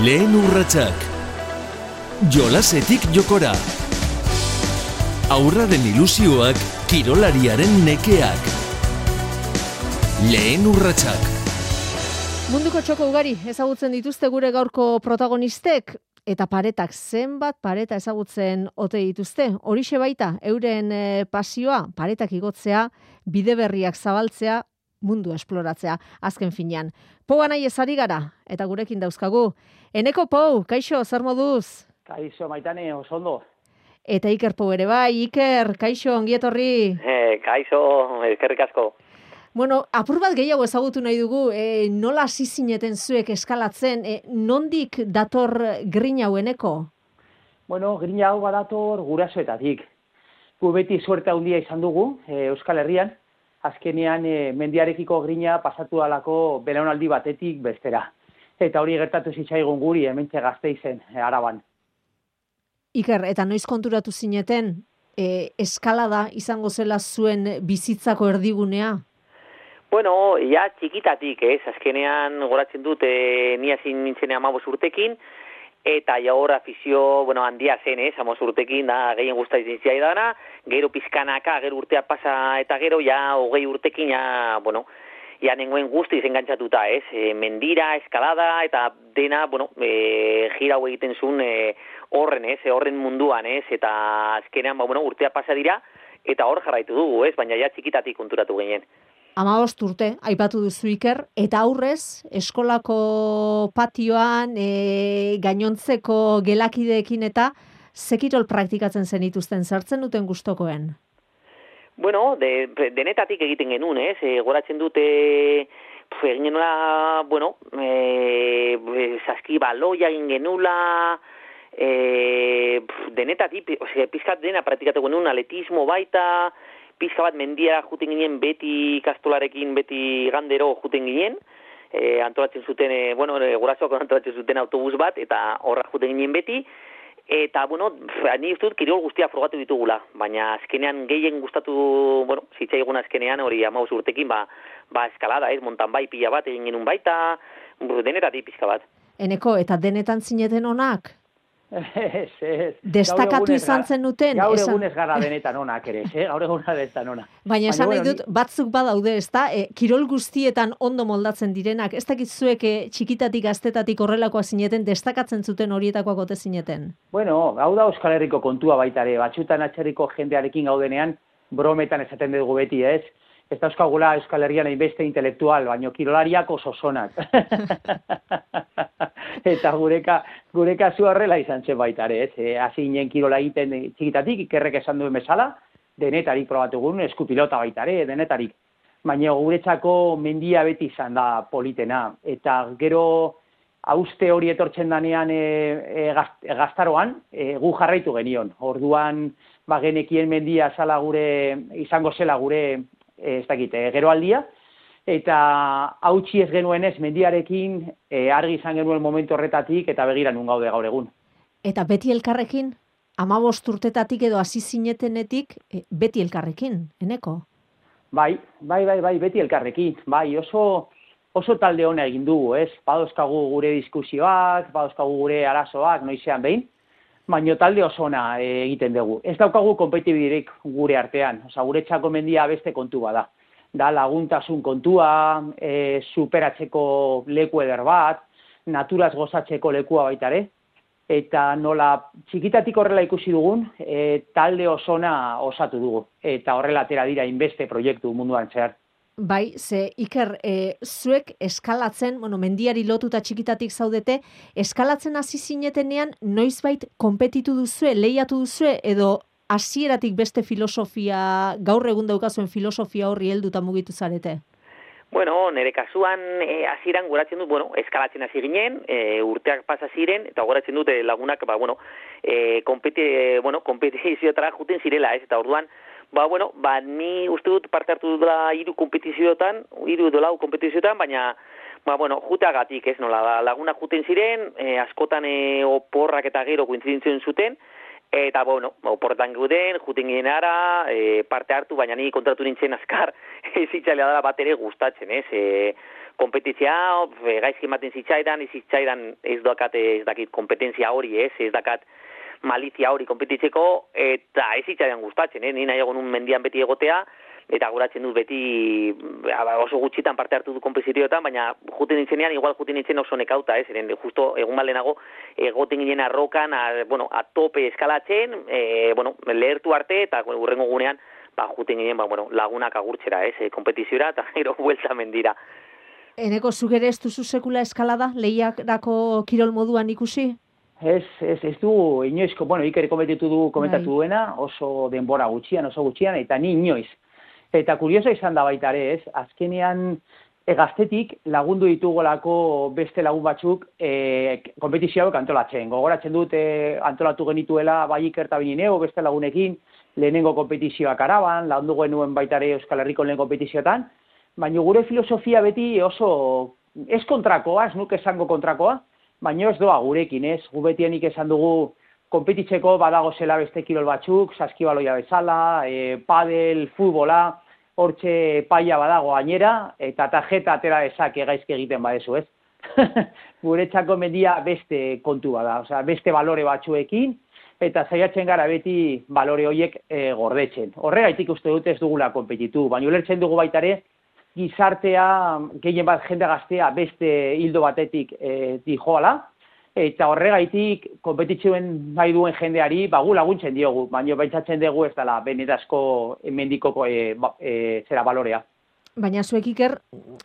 Lehen urratsak. Jolasetik jokora. Aurraren ilusioak, kirolariaren nekeak. Lehen urratsak. Munduko txoko ugari ezagutzen dituzte gure gaurko protagonistek eta paretak zenbat pareta ezagutzen ote dituzte. Horixe baita euren eh, pasioa paretak igotzea, bide berriak zabaltzea, mundu esploratzea azken finean. Pou nahi ezari gara eta gurekin dauzkagu. Eneko Pou, kaixo, zer moduz? Kaixo, maitane, oso ondo. Eta Iker Pou ere bai, Iker, kaixo, ongietorri. Eh, kaixo, eskerrik asko. Bueno, apur bat gehiago ezagutu nahi dugu, e, nola hasi zineten zuek eskalatzen, e, nondik dator grina haueneko? Bueno, grina hau badator gurasoetatik. Gu beti suerte handia izan dugu, e, Euskal Herrian, azkenean e, mendiarekiko grina pasatu alako belaunaldi batetik bestera. Eta hori gertatu zitzaigun guri, hementxe gazte izen, e, araban. Iker, eta noiz konturatu zineten, e, eskalada izango zela zuen bizitzako erdigunea? Bueno, ja txikitatik, ez, azkenean goratzen dut, e, ni hasi nintzen amabos urtekin, eta ja hor afizio, bueno, handia zen, ez, amabos urtekin, da, gehien guzta izin dana, gero pizkanaka, gero urtea pasa, eta gero, ja, hogei urtekin, ja, bueno, ja nengoen guzti izen gantzatuta, ez, e, mendira, eskalada, eta dena, bueno, e, gira egiten zuen e, horren, ez, horren munduan, ez, eta azkenean, ba, bueno, urtea pasa dira, eta hor jarraitu dugu, ez, baina ja txikitatik konturatu ginen. Amabost urte, aipatu duzu iker, eta aurrez, eskolako patioan, e, gainontzeko gelakideekin eta zekirol praktikatzen zen ituzten sartzen duten gustokoen? Bueno, de, denetatik egiten genuen, ez? E, goratzen dute, egin genula, bueno, e, saski baloia egin genula, e, denetatik, ose, pizkat dena praktikatu genuen, atletismo baita, pizka bat mendia juten ginen beti kastolarekin, beti gandero juten ginen, e, antolatzen zuten, e, bueno, e, gurasoak antolatzen zuten autobus bat, eta horra juten ginen beti, eta, bueno, ni ustut, kirol guztia frogatu ditugula, baina azkenean gehien gustatu, bueno, zitzaigun azkenean, hori amauz urtekin, ba, ba eskalada, ez, montan bai pila bat, egin genuen baita, denetatik pizka bat. Eneko, eta denetan zineten onak? Ez, ez. Destakatu izan zen duten. Gaur egun ez gara benetan onak ere, eh? gaur egun denetan ona. Baina esan nahi dut, batzuk badaude, ez da, e, kirol guztietan ondo moldatzen direnak, ez dakit zuek e, txikitatik, gaztetatik horrelakoa zineten, destakatzen zuten horietakoak gote zineten? Bueno, hau da Euskal Herriko kontua baitare, batxutan atxerriko jendearekin gaudenean, brometan esaten dugu beti, ez? ez dauzkagula Euskal Herrian beste intelektual, baino kirolariak oso sonak. eta gureka, gureka zu horrela izan zen baita ere, ez? E, hasi inen kirola egiten txikitatik, ikerrek esan duen bezala, denetarik probatu guen, eskupilota baita ere, denetarik. Baina guretzako mendia beti izan da politena. Eta gero hauste hori etortzen danean e, e, gaztaroan, e, gu jarraitu genion. Orduan, ba, genekien mendia zala gure, izango zela gure ez dakit, e, gero aldia, eta hautsi ez genuen ez mendiarekin e, argi izan genuen momentu horretatik eta begira nun gaude gaur egun. Eta beti elkarrekin, amabost urtetatik edo hasi zinetenetik, e, beti elkarrekin, eneko? Bai, bai, bai, bai, beti elkarrekin, bai, oso, oso talde hona egin dugu, ez? Badozkagu gure diskusioak, badozkagu gure arazoak, noizean behin, baino talde osona e, egiten dugu. Ez daukagu konpetibirik gure artean, oza, gure txako mendia beste kontu bada. Da laguntasun kontua, e, superatzeko leku eder bat, naturaz gozatzeko lekua baitare, eta nola txikitatik horrela ikusi dugun, e, talde osona osatu dugu, eta horrela atera dira inbeste proiektu munduan zehar. Bai, ze Iker, e, zuek eskalatzen, bueno, mendiari lotuta txikitatik zaudete, eskalatzen hasi zinetenean noizbait konpetitu duzue, lehiatu duzue edo hasieratik beste filosofia, gaur egun daukazuen filosofia horri helduta mugitu zarete? Bueno, nire kasuan e, hasieran goratzen dut, bueno, eskalatzen hasi ginen, e, urteak pasa ziren eta goratzen dut lagunak, ba bueno, eh kompeti, bueno, kompetizioetara juten zirela, ez? Eta orduan Ba, bueno, ba, ni uste dut parte hartu dela hiru kompetizioetan, hiru edo lau kompetizioetan, baina, ba, bueno, juteagatik, ez nola, laguna juten ziren, e, askotan e, oporrak eta gero guintzitzen zuten, eta, bueno, oporretan guden, juten ginen ara, e, parte hartu, baina ni kontratu nintzen azkar, ez itxalea dara bat ere gustatzen, ez, e, kompetitzia, e, gaizki ematen zitzaidan, ez zitzaidan ez doakat ez dakit kompetentzia hori, ez, ez dakat malizia hori kompetitzeko, eta ez zitzaidan gustatzen, eh? ni nahi egon un mendian beti egotea, eta guratzen dut beti ba, oso gutxitan parte hartu du kompetizioetan, baina juten nintzenean, igual juten nintzen oso nekauta, ez, eren, justo egun balenago, egoten ginen arrokan, a, bueno, a tope eskalatzen, e, bueno, lehertu arte, eta urrengo gunean, ba, juten ginen, ba, bueno, lagunak agurtzera, ez, e, kompetizioa, eta gero buelta mendira. Eneko, zugere ez duzu sekula eskalada, lehiak dako kirol moduan ikusi? Ez, ez, ez du, inoizko, bueno, ikere kometitu du, komentatu bai. duena, oso denbora gutxian, oso gutxian, eta ni inoiz. Eta kurioso izan da baita ere, ez, azkenean, e, gaztetik lagundu ditugolako beste lagun batzuk e, kompetizioak antolatzen. Gogoratzen dut e, antolatu genituela bai ikerta binineo beste lagunekin, lehenengo kompetizioak araban, lagundu genuen baita ere Euskal Herriko lehen kompetizioetan, baina gure filosofia beti oso ez kontrakoa, ez nuke esango kontrakoa, baina ez doa gurekin, ez? Gu betienik esan dugu konpetitzeko badago zela beste kirol batzuk, saskibaloia bezala, e, padel, futbola, hortxe paia badago gainera, eta tarjeta atera ezak egaizke egiten badezu, ez? Guretzako media beste kontu bada, osea, beste balore batzuekin, eta zaiatzen gara beti balore horiek e, gordetzen. Horregaitik uste dut ez dugula konpetitu, baina ulertzen dugu baitare, gizartea, gehien bat jende gaztea beste hildo batetik e, dijoala, eta horregaitik konpetitzioen nahi duen jendeari bagu laguntzen diogu, baina baitzatzen dugu ez dela benetazko mendikoko e, ba, e, zera balorea. Baina zuek iker,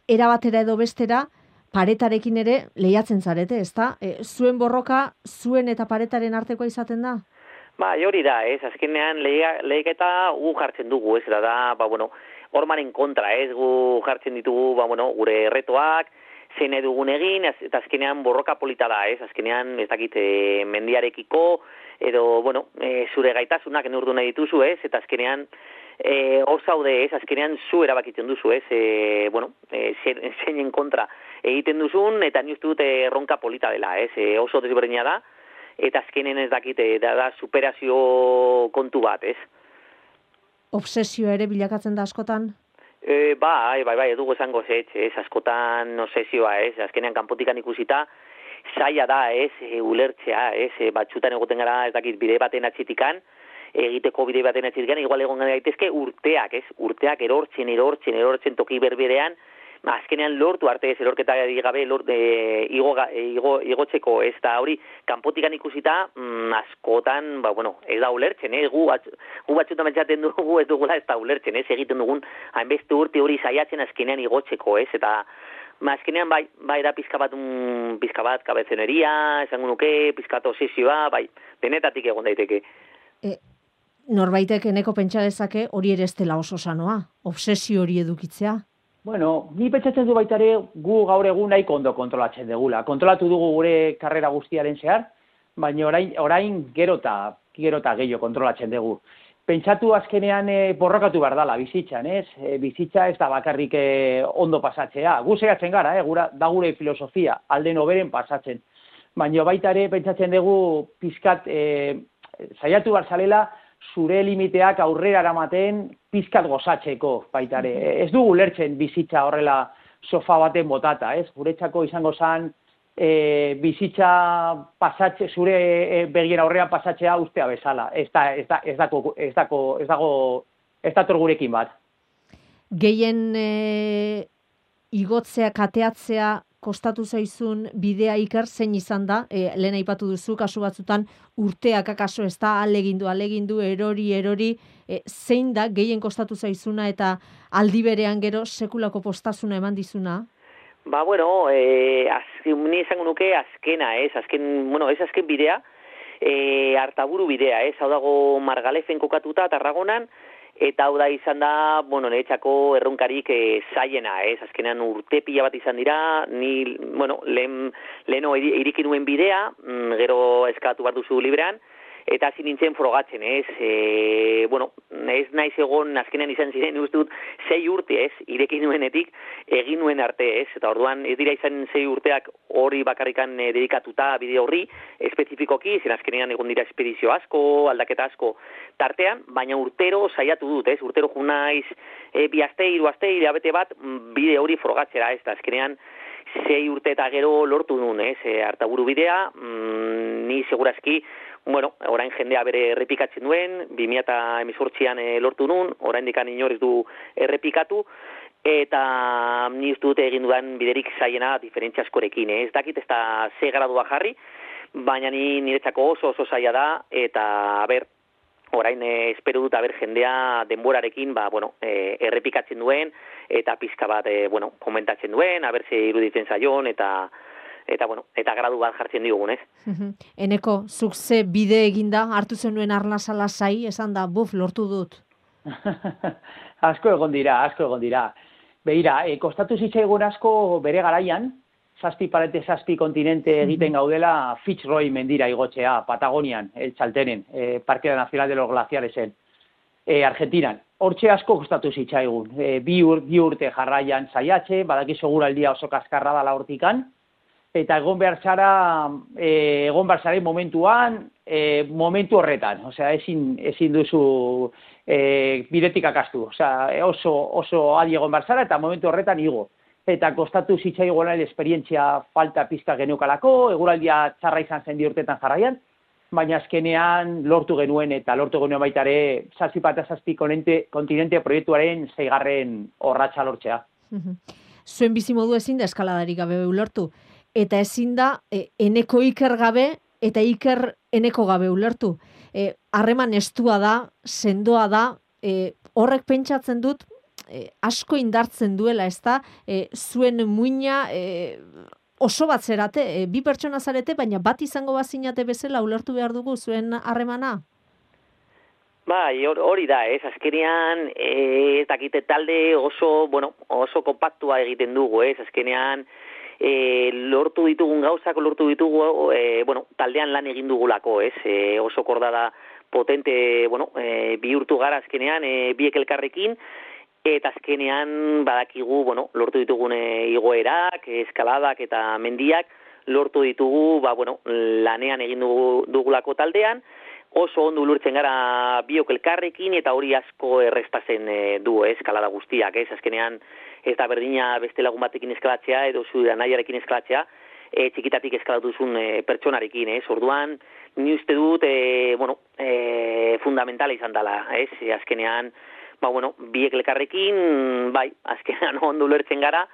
erabatera edo bestera, paretarekin ere lehiatzen zarete, ezta? E, zuen borroka, zuen eta paretaren artekoa izaten da? Ba, hori da, ez, azkenean lehiketa gu jartzen dugu, ez, da, da, ba, bueno, hormaren kontra, ez, gu jartzen ditugu, ba, bueno, gure erretoak, zein dugun egin, eta azkenean borroka polita da, ez, azkenean, ez dakit, e, mendiarekiko, edo, bueno, e, zure gaitasunak neurdu nahi dituzu, ez, eta azkenean, e, osaude, ez, azkenean zu erabakitzen duzu, ez, e, bueno, e, zeinen kontra egiten duzun, eta ni uste dut erronka polita dela, ez, e, oso desberdina da, eta azkenen ez dakite, da, da superazio kontu bat, ez? Obsesio ere bilakatzen da askotan? E, bai, bai, bai, edugu esango ez, ez, askotan obsesioa, ez, azkenean kanpotikan ikusita, saia da, ez, e, ulertzea, ez, e, batxutan egoten gara, ez dakit, bide baten atxitikan, egiteko bide baten atxitikan, igual egon gara daitezke urteak, ez, urteak erortzen, erortzen, erortzen toki berberean, azkenean lortu arte ez erorketa gabe lort, e, igo, igo, igotzeko ez da hori kanpotikan ikusita mm, askotan ba, bueno, ez da ulertzen eh? gu, bat, gu batzuta mentzaten dugu ez dugula ez da ulertzen ez egiten dugun hainbeste urte hori saiatzen azkenean igotzeko ez eta ba, azkenean bai, bai da pizka bat, un, pizka bat kabezeneria, esango nuke, pizka osesioa, bai, denetatik egon daiteke. E, norbaitek eneko pentsa dezake hori ere estela oso sanoa, obsesio hori edukitzea? Bueno, ni pentsatzen du baita ere gu gaur egun nahiko ondo kontrolatzen degula. Kontrolatu dugu gure karrera guztiaren zehar, baina orain, orain gero eta gero gehiago kontrolatzen dugu. Pentsatu azkenean e, borrokatu behar dala bizitzan, ez? E, bizitza ez da bakarrik e, ondo pasatzea. Gu zehatzen gara, eh? Gura, da gure filosofia, alde noberen pasatzen. Baina baita ere pentsatzen dugu pizkat e, saiatu behar zalela, zure limiteak aurrera eramaten pizkat gozatzeko baitare. Mm Ez dugu lertzen bizitza horrela sofa baten botata, ez? Guretzako izango zan e, bizitza pasatxe, zure e, begien aurrean pasatzea ustea bezala. Ez da, ez da, ez dako, ez dako, ez dago, ez dator gurekin bat. Gehien e, igotzea, kateatzea, kostatu zaizun bidea iker zein izan da, e, lehen aipatu duzu, kasu batzutan urteak akaso ez da, alegindu, alegindu, erori, erori, e, zein da gehien kostatu zaizuna eta aldi berean gero sekulako postasuna eman dizuna? Ba, bueno, e, azken, izango nuke azkena, ez, azken, bueno, ez azken bidea, e, hartaburu bidea, ez, hau dago margalefen kokatuta, tarragonan, eta hau da izan da, bueno, niretzako erronkarik e, zaiena, ez, azkenean urte pila bat izan dira, ni, bueno, lehen, leheno iriki nuen bidea, mm, gero eskatu bat duzu librean, eta hasi nintzen frogatzen, ez? E, bueno, ez naiz egon azkenean izan ziren uste dut sei urte, ez? Irekin nuenetik egin nuen arte, ez? Eta orduan ez dira izan sei urteak hori bakarrikan e, dedikatuta bide horri espezifikoki, zen azkenean egon dira espedizio asko, aldaketa asko tartean, baina urtero saiatu dut, ez? Urtero ju naiz e, bi aste, hiru aste, bete bat bide hori frogatzera, ez? azkenean sei urte eta gero lortu duen, ez? E, hartaburu bidea, mm, ni segurazki bueno, orain jendea bere errepikatzen duen, 2000 eta emisortzian e, lortu nun, orain dikan inorez du errepikatu, eta ni dute egin dudan biderik zaiena diferentzia askorekin, eh? ez dakit ez da ze gradua jarri, baina ni niretzako oso oso zaila da, eta ber, orain e, espero dut aber jendea denborarekin ba, bueno, e, errepikatzen duen, eta pizka bat e, bueno, komentatzen duen, aber ze iruditzen zaion, eta eta bueno, eta gradu bat jartzen diogun, ez? Eneko, zuk ze bide eginda, hartu zenuen arnazala zai, esan da, buf, lortu dut. asko egon dira, asko egon dira. Beira, e, kostatu zitzaigun asko bere garaian, zazpi parete zazpi kontinente egiten gaudela Fitzroy mendira igotzea, Patagonian, el txaltenen, e, Parque Nacional de los Glaciaresen, e, Argentinan. Hortxe asko kostatu zitzaigun. E, bi, ur, bi urte jarraian zaiatxe, badaki seguraldia oso kaskarra dala hortikan, eta egon behar zara, e, egon behar zara momentuan, e, momentu horretan, osea, ezin, ezin duzu e, bidetik akastu, osea, oso, oso adi egon behar zara, eta momentu horretan igo. Eta kostatu zitzai gona esperientzia falta pizka genukalako, eguraldia txarra izan zen urtetan jarraian, baina azkenean lortu genuen eta lortu genuen baita ere zazpi pata zazpi kontinente proiektuaren zeigarren horratxa lortzea. Zuen bizimodu ezin da eskaladarik gabe lortu eta ezin da e, eneko iker gabe eta iker eneko gabe ulertu. E, harreman estua da, sendoa da, e, horrek pentsatzen dut, e, asko indartzen duela, ez da, e, zuen muina e, oso bat zerate, e, bi pertsona zarete, baina bat izango bazinate bezala ulertu behar dugu zuen harremana? Bai, hori da, ez, azkenean, ez dakite talde oso, bueno, oso kompaktua egiten dugu, ez, azkenean, e, lortu ditugun gauzak, lortu ditugu, e, bueno, taldean lan egin dugulako, ez, e, oso kordada potente, bueno, e, bihurtu gara azkenean, e, biek elkarrekin, eta azkenean badakigu, bueno, lortu ditugun e, igoerak, eskaladak eta mendiak, lortu ditugu, ba, bueno, lanean egin dugu, dugulako taldean, oso ondo lurtzen gara biok elkarrekin eta hori asko errestazen e, du, ez, eskalada guztiak, ez, azkenean, ez da berdina beste lagun batekin eskalatzea edo zu nahiarekin eskalatzea, e, txikitatik eskalatu zuen e, pertsonarekin, ez? Orduan, ni uste dut, e, bueno, e, fundamentala izan dela, ez? E, azkenean, ba, bueno, biek lekarrekin, bai, azkenean ondo lertzen gara,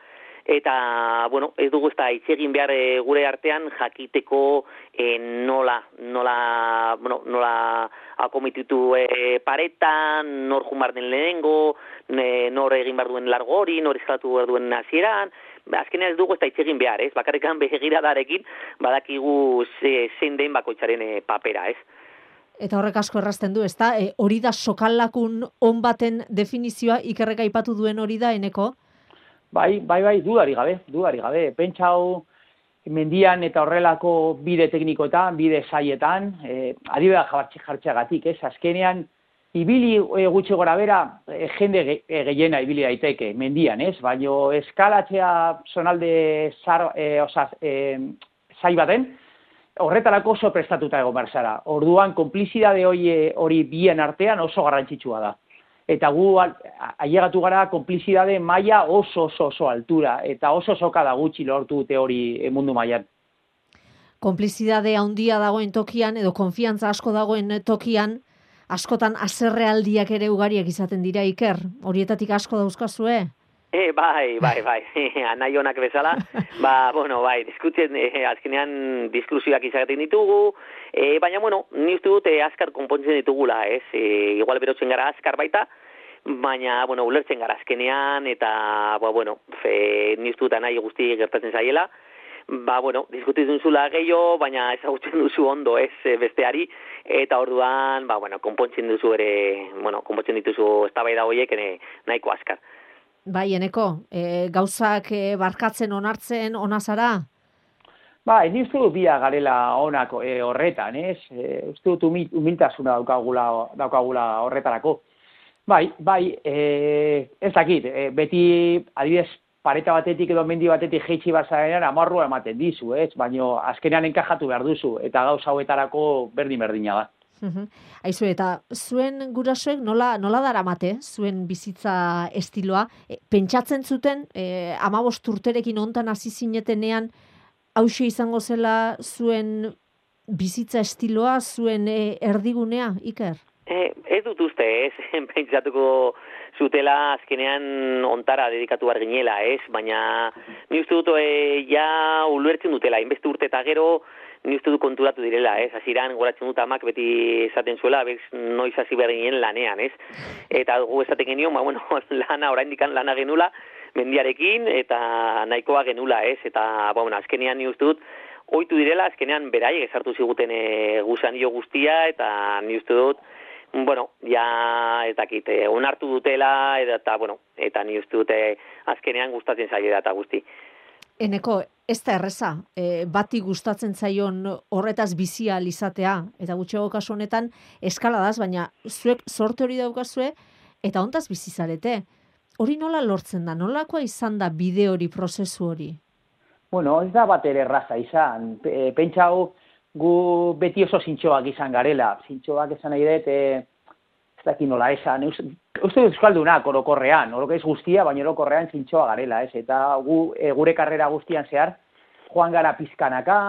eta bueno, ez dugu ezta itzegin behar e, gure artean jakiteko e, nola nola bueno, nola akomititu e, paretan, nor jumar den lehenengo, ne, nor egin behar duen largo hori, nor eskalatu behar duen nazieran, ba, azkenean ez dugu ez da itzegin behar, ez? Bakarrikan behegira darekin, badakigu ze, zein den bakoitzaren e, papera, ez? Eta horrek asko errazten du, ezta? E, hori da sokallakun on baten definizioa ikerreka aipatu duen hori da eneko? Bai, bai, bai, dudari gabe, dudari gabe. Pentsau mendian eta horrelako bide teknikoetan, bide saietan, eh, adibera jartxeagatik, ez? Azkenean, ibili e, gutxi gora bera, e, jende ge, e, gehiena ibili daiteke mendian, ez? Baina eskalatzea zonalde zar, e, osaz, e, zai baten, horretarako oso prestatuta egon barzara. Orduan, konplizidade hori, hori bien artean oso garrantzitsua da eta gu ailegatu gara konplizidade maila oso oso oso altura eta oso soka da gutxi lortu dute hori e, mundu mailan. Konplizidade handia dagoen tokian edo konfiantza asko dagoen tokian askotan aserrealdiak ere ugariak izaten dira iker. Horietatik asko dauzkazue? E, bai, bai, bai, anai honak bezala, ba, bueno, bai, diskutzen, e, azkenean diskusioak izaten ditugu, e, baina, bueno, ni uste dut, e, azkar konpontzen ditugula, ez, e, igual berotzen gara azkar baita, baina, bueno, ulertzen gara azkenean, eta, ba, bueno, fe, ni uste dut anai guzti gertatzen zaiela, ba, bueno, diskutitzen zula gehiago, baina ezagutzen duzu ondo, ez, besteari, eta orduan, ba, bueno, konpontzen duzu ere, bueno, konpontzen dituzu eztabaida horiek, nahiko azkar. Bai, eneko, e, gauzak e, barkatzen onartzen onazara? Ba, ni uste dut bia garela onako e, horretan, ez? E, uste dut humil- humiltasuna daukagula, daukagula horretarako. Bai, bai, e, ez dakit, e, beti adibidez pareta batetik edo mendi batetik jeitsi bazarean amarrua ematen dizu, ez? Baina azkenean enkajatu behar duzu, eta gauza hauetarako berdin-berdina da. Mhm. Aizu, eta zuen gurasoek nola, nola daramate, zuen bizitza estiloa? E, pentsatzen zuten, e, amabost urterekin ontan hasi zinetenean, hause izango zela zuen bizitza estiloa, zuen e, erdigunea, Iker? E, ez dut uste, ez, pentsatuko zutela azkenean ontara dedikatu behar ginela, ez, baina ni uste dut e, ja ulertzen dutela, inbeste urte eta gero ni uste dut konturatu direla, ez, aziran goratzen dut amak beti esaten zuela, bez, noiz hasi behar ginen lanean, ez, eta gu esaten genio, ba, bueno, lana, oraindik lana genula, mendiarekin, eta nahikoa genula, ez, eta, ba, bueno, azkenean ni uste dut, oitu direla, azkenean beraiek esartu ziguten e, gusanio guztia, eta ni uste dut, bueno, ja ez dakit, eh, onartu dutela eta, bueno, eta ni uste dute azkenean gustatzen zaio eta guzti. Eneko, ez da erreza, e, bati gustatzen zaion horretaz bizia izatea eta gutxego kasu honetan eskaladaz, baina zuek sorte hori daukazue eta hontaz bizi zarete. Hori nola lortzen da? Nolakoa izan da bide hori, prozesu hori? Bueno, ez da bat ere erraza izan. Pe- Pentsa hau, gu beti oso zintxoak izan garela. Zintxoak esan nahi dut, e, ez dakit nola esan. Uste euskaldunak orokorrean, orok ez guztia, baina orokorrean zintxoa garela, ez? Eta gu, e, gure karrera guztian zehar, joan gara pizkanaka,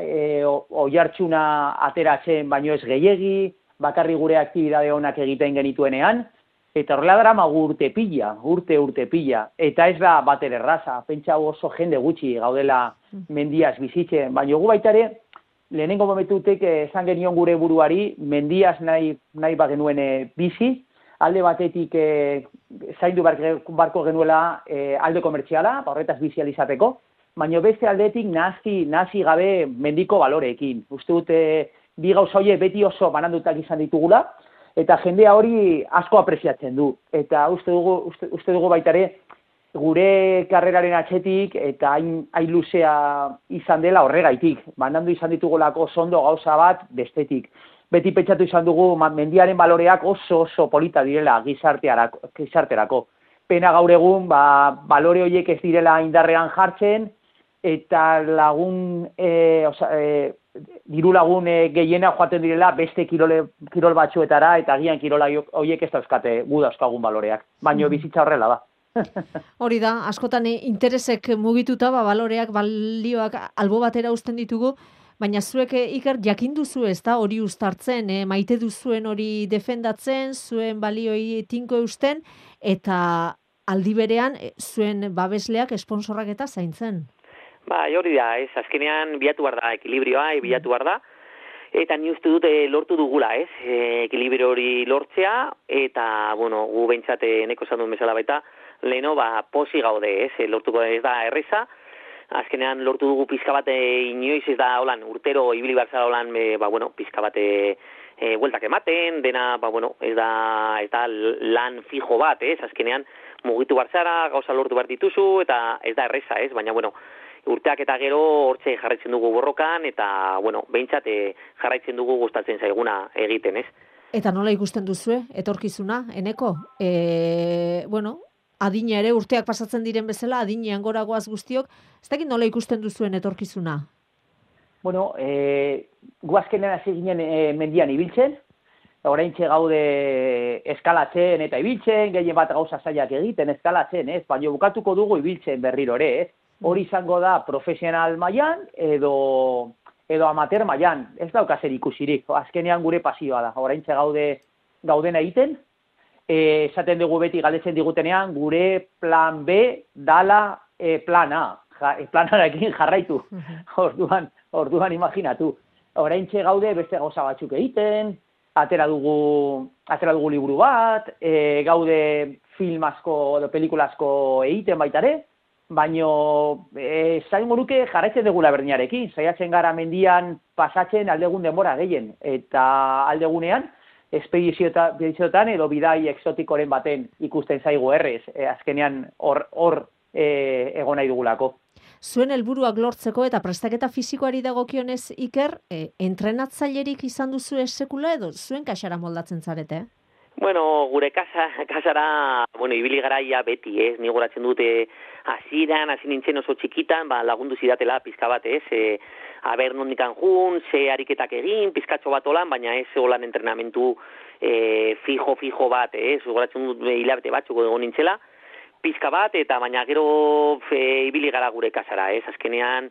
e, o- oihartzuna ateratzen baino ez gehiegi, bakarri gure aktibidade onak egiten genituenean, eta horrela dara magu urte pila, urte urte pila, eta ez da bater erraza, pentsa oso jende gutxi gaudela mendiaz bizitzen, baina gu baita ere, lehenengo momentutek eh, esan genion gure buruari, mendiaz nahi, nahi bagenuen eh, bizi, alde batetik e, zaindu barko genuela e, alde komertziala, horretaz bizializateko, baina beste aldetik nazi, nazi gabe mendiko baloreekin. Uste dute bi gauza horiek beti oso banandutak izan ditugula, eta jendea hori asko apreziatzen du. Eta uste dugu, uste, uste dugu baita ere, gure karreraren atxetik eta hain, hain luzea izan dela horregaitik. Banandu izan ditugulako sondo gauza bat bestetik. Beti pentsatu izan dugu mendiaren baloreak oso oso polita direla gizartearako. gizarterako. Pena gaur egun, ba, balore horiek ez direla indarrean jartzen, eta lagun, e, oza, e, diru lagun e, gehiena joaten direla beste kirole, kirol batzuetara, eta agian kirola horiek ez dauzkate gu dauzkagun baloreak. Baina bizitza horrela da. Hori da, askotan eh, interesek mugituta, ba, baloreak, balioak albo batera uzten ditugu, baina zuek eh, Iker jakin duzu ez da hori uztartzen, eh? maite duzuen hori defendatzen, zuen balioi tinko eusten, eta aldi berean eh, zuen babesleak esponsorrak eta zaintzen. Ba, hori da, ez, azkenean bilatu behar da, ekilibrioa, e, bilatu behar da, eta ni uste dut e, lortu dugula, ez, e, ekilibrio hori lortzea, eta, bueno, gu behintzate neko esan duen bezala baita, leheno, ba, posi gaude, ez, lortuko ez da erreza, azkenean lortu dugu pizka bat e, inoiz ez da, holan, urtero ibili behar zara holan, e, ba, bueno, pizka bat e, bueltak ematen, dena, ba, bueno, ez da, ez da lan fijo bat, ez, azkenean mugitu behar zara, gauza lortu behar dituzu, eta ez da erreza, ez, baina, bueno, urteak eta gero hortxe jarraitzen dugu borrokan, eta, bueno, behintzat e, jarraitzen dugu gustatzen zaiguna egiten, ez? Eta nola ikusten duzue, etorkizuna, eneko? E, bueno, adina ere urteak pasatzen diren bezala, adinean goragoaz guztiok, ez dakit nola ikusten duzuen etorkizuna? Bueno, e, gu azkenean hasi ginen e, mendian ibiltzen, oraintxe gaude eskalatzen eta ibiltzen, gehien bat gauza zailak egiten eskalatzen, ez? Baina bukatuko dugu ibiltzen berriro ere, ez? Hori izango da profesional mailan edo edo amateur mailan, ez dauka zer ikusirik. Azkenean gure pasioa da. Oraintxe gaude gaudena egiten, esaten dugu beti galdetzen digutenean, gure plan B dala e, plan A. Ja, e, planarekin jarraitu. Orduan, orduan imaginatu. Oraintxe gaude beste gauza batzuk egiten, atera dugu, atera dugu liburu bat, e, gaude film asko edo pelikula asko egiten baitare, baino e, zain moruke jarraitzen dugula berdinarekin, saiatzen gara mendian pasatzen aldegun denbora gehien, eta aldegunean, espedizioetan edo bidai exotikoren baten ikusten zaigu errez, e, azkenean hor, hor e, egon nahi dugulako. zuen helburuak lortzeko eta prestaketa fisikoari dagokionez iker, e, entrenatzailerik izan duzu esekula edo zuen kaxara moldatzen zarete? Bueno, gure kasa, kasara, bueno, ibili garaia beti, ez, ni goratzen dute hasieran hasi nintzen oso txikitan, ba, lagundu zidatela pizka bat, ez, e, aber nondikan jun, ze ariketak egin, pizkatxo bat olan, baina ez holan entrenamentu e, fijo, fijo bat, ez, goratzen dut hilabete batzuk egon nintzela, pizka bat, eta baina gero fe, ibili gara gure kasara, ez, azkenean,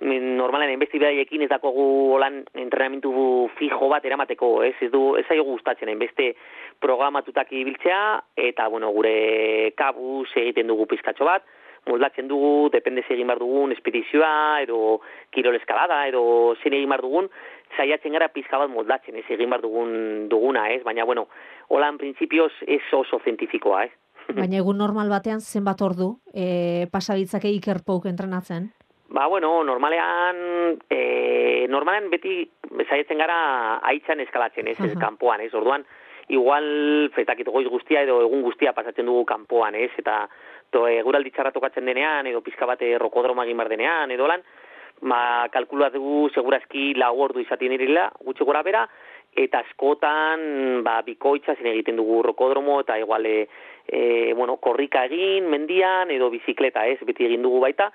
normalen enbesti beraiekin ez dakogu holan entrenamentu fijo bat eramateko, ez, ez du, ez aio gustatzen, enbeste programatutak ibiltzea, eta, bueno, gure kabuz egiten dugu pizkatxo bat, moldatzen dugu, depende egin bar dugun, espedizioa, edo kirol eskalada, edo zen egin bar dugun, saiatzen gara pizka bat moldatzen, ez egin bar dugun duguna, ez, baina, bueno, holan prinsipioz ez oso zientifikoa, ez. Baina egun normal batean zenbat ordu e, pasabitzake ikerpouk entrenatzen? Ba, bueno, normalean, e, normalean beti zaitzen gara aitzan eskalatzen, ez, ez kanpoan, ez, orduan, igual, fetakit goiz guztia edo egun guztia pasatzen dugu kanpoan, ez, eta to, e, guraldi tokatzen denean, edo pizka bate rokodroma egin bar denean, edo lan, ma, kalkulat dugu segurazki lau ordu izaten irela, gutxe gora bera, eta askotan, ba, bikoitza zen egiten dugu rokodromo, eta igual, e, bueno, korrika egin, mendian, edo bizikleta, ez, beti egin dugu baita,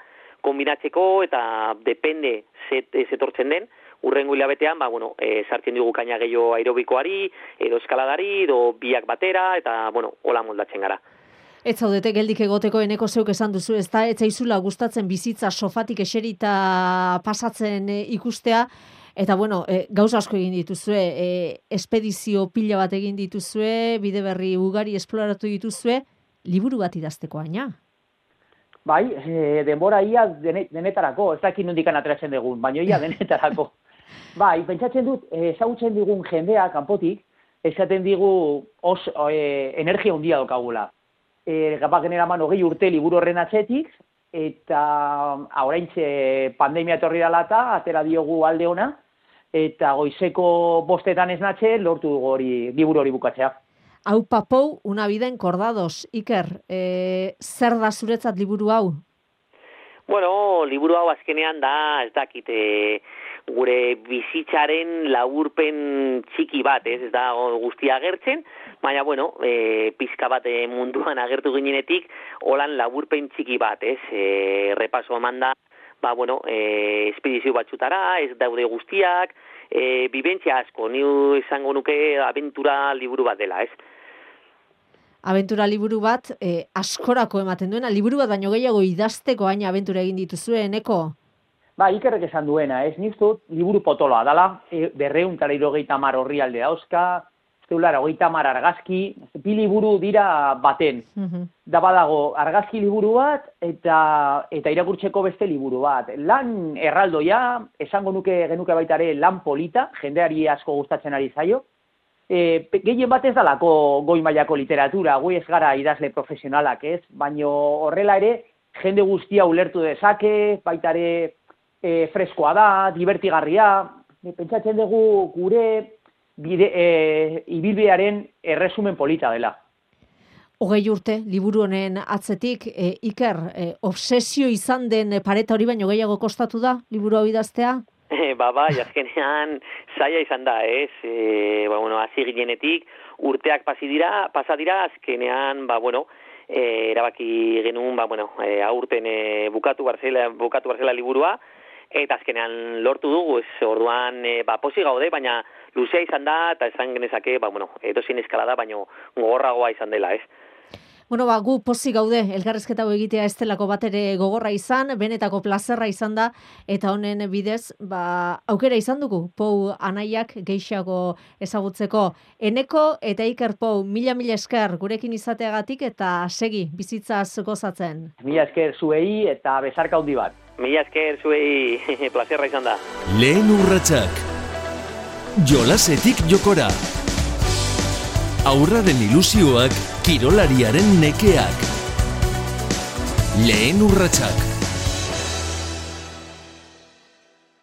kombinatzeko eta depende zet, zetortzen den, urrengo hilabetean, ba, bueno, e, sartzen dugu kaina gehiago aerobikoari, edo eskaladari, edo biak batera, eta, bueno, hola moldatzen gara. Ez zaudete geldik egoteko eneko zeuk esan duzu, ez da, ez zaizula gustatzen bizitza sofatik eserita pasatzen e, ikustea, eta bueno, e, gauza asko egin dituzue, e, espedizio pila bat egin dituzue, bide berri ugari esploratu dituzue, liburu bat idazteko aina. Bai, e, denbora ia denetarako, ez dakit nondikan atrezen dugun, baina ia denetarako. bai, pentsatzen dut, ezagutzen digun jendea, kanpotik, esaten digu os, e, energia hundia dokagula. E, Gapa genera man hogei urte liburu horren atzetik, eta orain pandemia etorri dela eta atera diogu alde ona, eta goizeko bostetan ez natxe, lortu dugu hori, liburu hori bukatzea. Hau papou, una vida en cordados. Iker, e, zer da zuretzat liburu hau? Bueno, liburu hau azkenean da, ez dakit, e, gure bizitzaren laburpen txiki bat, ez, ez da guztia agertzen, baina, bueno, e, pizka bat munduan agertu ginenetik, holan laburpen txiki bat, ez, e, repaso eman da, ba, bueno, e, espedizio batxutara, ez daude guztiak, e, bibentzia asko, ni izango nuke aventura liburu bat dela, ez, abentura liburu bat e, askorako ematen duena, liburu bat baino gehiago idazteko hain abentura egin dituzuen, eko? Ba, ikerrek esan duena, ez niztu, liburu potoloa dala, e, berreun tala irogeita mar horri alde hauska, zeulara, hogeita mar argazki, bi liburu dira baten. Mm Da badago, argazki liburu bat eta eta irakurtzeko beste liburu bat. Lan erraldoia, esango nuke genuke baitare lan polita, jendeari asko gustatzen ari zaio, e, gehien bat ez dalako goi mailako literatura, goi ez gara idazle profesionalak, ez? Baino horrela ere, jende guztia ulertu dezake, baitare e, freskoa da, divertigarria, e, pentsatzen dugu gure bide, e, ibilbidearen erresumen polita dela. Hogei urte, liburu honen atzetik, e, Iker, e, obsesio izan den pareta hori baino gehiago kostatu da, liburu hau idaztea? E, ba, ba, jazkenean zaila izan da, ez? E, ba, bueno, hazi ginenetik, urteak pasi dira, pasa dira, azkenean, ba, bueno, e, erabaki genuen, ba, bueno, e, aurten e, bukatu barzela, bukatu barzela liburua, eta azkenean lortu dugu, ez, orduan, e, ba, posi gaude, baina luzea izan da, eta esan genezake, ba, bueno, edo zin eskalada, baina gogorragoa izan dela, ez? Bueno, ba, gu posi gaude, elgarrezketa egitea ez delako bat ere gogorra izan, benetako plazerra izan da, eta honen bidez, ba, aukera izan dugu, pou anaiak geixago ezagutzeko. Eneko eta iker pou, mila-mila esker gurekin izateagatik eta segi bizitzaz gozatzen. Mila esker zuei eta bezarka hundi bat. Mila esker zuei plazerra izan da. Lehen urratxak. Jolasetik jokora aurraren ilusioak kirolariaren nekeak. Lehen urratsak.